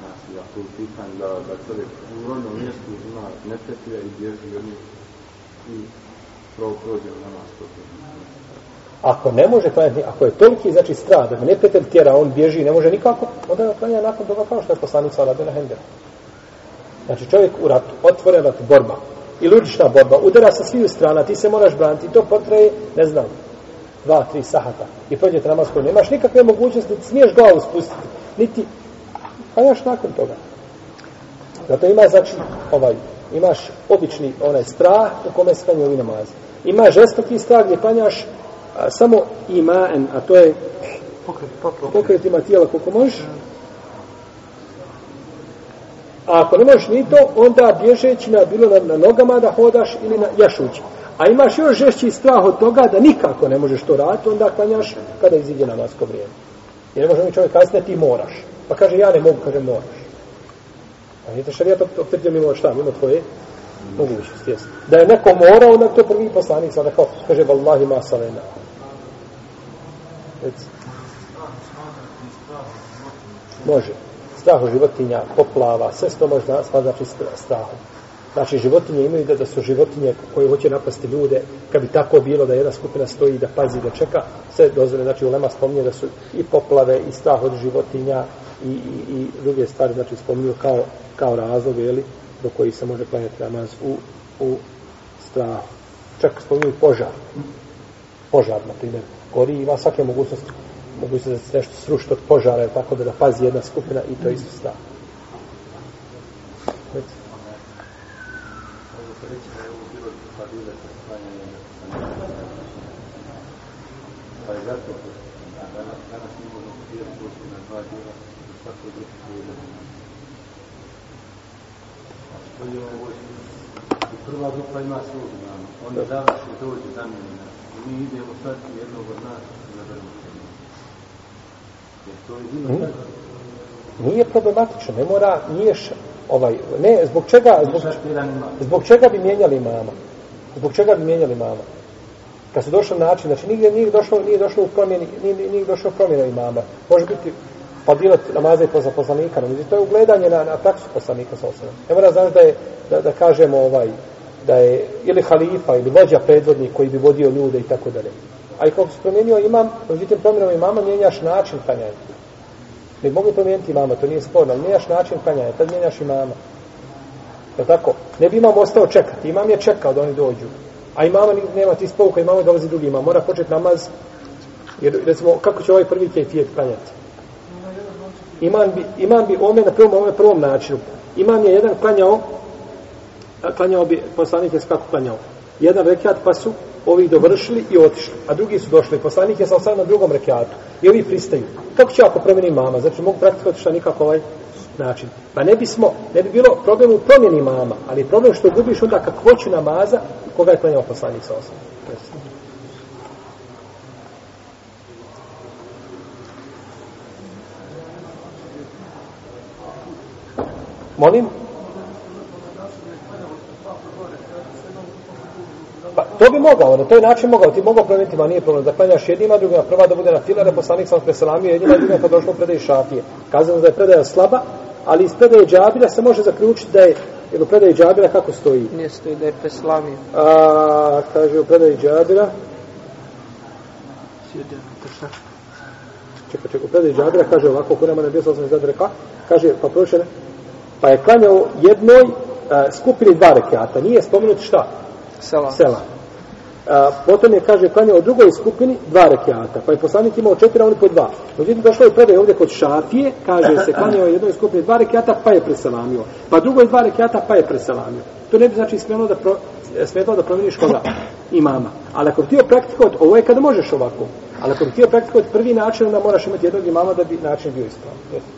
znači, ako je pitan da, da čovjek u rodnom mjestu ima neprijatelja i bježi od njih i prvo prođe u namaz propisom. Ako ne može klanjati, ako je toliki, znači strah, da ga nepetel tjera, on bježi, ne može nikako, onda ga klanja nakon toga kao što je poslanik sa Radena Hendera. Znači čovjek u ratu, otvoren rat, borba, ilurična borba, udara sa sviju strana, ti se moraš braniti, to potraje, ne znam, dva, tri sahata. I prođe tramas koji nemaš nikakve mogućnosti, niti smiješ glavu spustiti, niti klanjaš nakon toga. Zato ima, znači, ovaj, imaš obični onaj strah u kome se klanjaju namazi. Ima žestoki strah gdje klanjaš a samo imaen, a to je pokret, pokret ima tijela koliko možeš. A ako ne možeš ni to, onda bježeći na bilo na, na nogama da hodaš ili na jašući. A imaš još žešći strah od toga da nikako ne možeš to raditi, onda klanjaš kada izidje na masko vrijeme. Jer ne može mi čovjek kazati, ti moraš. Pa kaže, ja ne mogu, kaže, moraš. A nije te šarijat optredio mimo šta, mimo tvoje mogućnosti, jesno. Da je neko morao, onda to prvi poslanik sada kao, kaže, vallahi ma salena. Može. Strah od životinja, poplava, sve što možda smatrači strahom. Znači, životinje imaju da, da su životinje koje hoće napasti ljude, kad bi tako bilo da jedna skupina stoji da pazi, da čeka, sve dozvore, znači, u Lema spominje da su i poplave, i strah od životinja, i, i, i druge stvari, znači, spominju kao, kao razlog, jeli, do koji se može planjati namaz u, u strahu. Čak spominju požar požar, na primjer, gori i ima svake mogućnosti, mogućnosti da se nešto srušiti od požara, je tako da da pazi jedna skupina i to isto stavlja. Thank you prva grupa ima svog imama, onda da vas je dođe zamjenjena i mi idemo sad jednog od nas na vrlo Nije problematično, ne mora, nije š, ovaj, ne, zbog čega, zbog, zbog čega bi mijenjali mama? Zbog čega bi mijenjali mama? Kad se došao način, znači nigdje nije došlo, nije došlo u promjeni, nije, nije, nije došlo promjena imama. Može biti padilat namaze i poza poslanika, no, to je ugledanje na, na praksu poslanika sa osobom. Ne mora znači da je, da, da kažemo ovaj, da je ili halifa ili vođa predvodnik koji bi vodio ljude i tako dalje. A i kako se promijenio imam, međutim promjenom imama mijenjaš način klanjanja. Ne mogu promijeniti imama, to nije sporno, ali mijenjaš način klanjanja, tad mijenjaš imama. Je tako? Ne bi imam ostao čekati, imam je čekao da oni dođu. A imama nema ti spouka, imama dolazi drugi imam, mora početi namaz. Jer recimo, kako će ovaj prvi kefijet klanjati? Imam bi, imam bi ome na prvom, ome prvom načinu. Imam je jedan klanjao, klanjao bi poslanik je kako klanjao. Jedan rekiat pa su ovi dovršili i otišli, a drugi su došli. Poslanik je sa sam na drugom rekiatu i ovi pristaju. Kako će ako promijeni mama? Znači, mogu praktikovati što nikako ovaj način. Pa ne bi, smo, ne bi bilo problem u promjeni mama, ali problem što gubiš onda kako će namaza koga je klanjao poslanik sa osam. Molim? Molim? pa to bi mogao, na taj način mogao, ti mogao promijeniti, ma nije problem, da klanjaš jednima, drugima, prva da bude na fila, da poslanik sam preselamio jednima, drugima kad pa došlo predaje šafije. Kazano da je predaja slaba, ali iz predaje džabira se može zaključiti da je, jer u predaje džabira kako stoji? Nije stoji da je preselamio. A, kaže, u predaje džabira... Čekaj, čekaj, u predaje džabira kaže ovako, ko nema nebija, sam sam izgleda rekla, kaže, pa prošle, pa je klanjao jednoj a, skupili dva rekiata, nije spomenuti šta, Selam. Selam. A, potom je, kaže, klanjao drugoj skupini dva rekiata, pa je poslanik imao četiri, a oni po dva. Međutim, došlo je predaj ovdje kod šafije, kaže se, klanjao jednoj skupini dva rekiata, pa je preselamio. Pa drugoj dva rekiata, pa je preselamio. To ne bi znači smjelo da, pro, smjelo da promjeniš koga imama. Ali ako htio praktikovat, ovo je kada možeš ovako, ali ako htio praktikovat prvi način, onda moraš imati jednog imama da bi način bio ispravljen.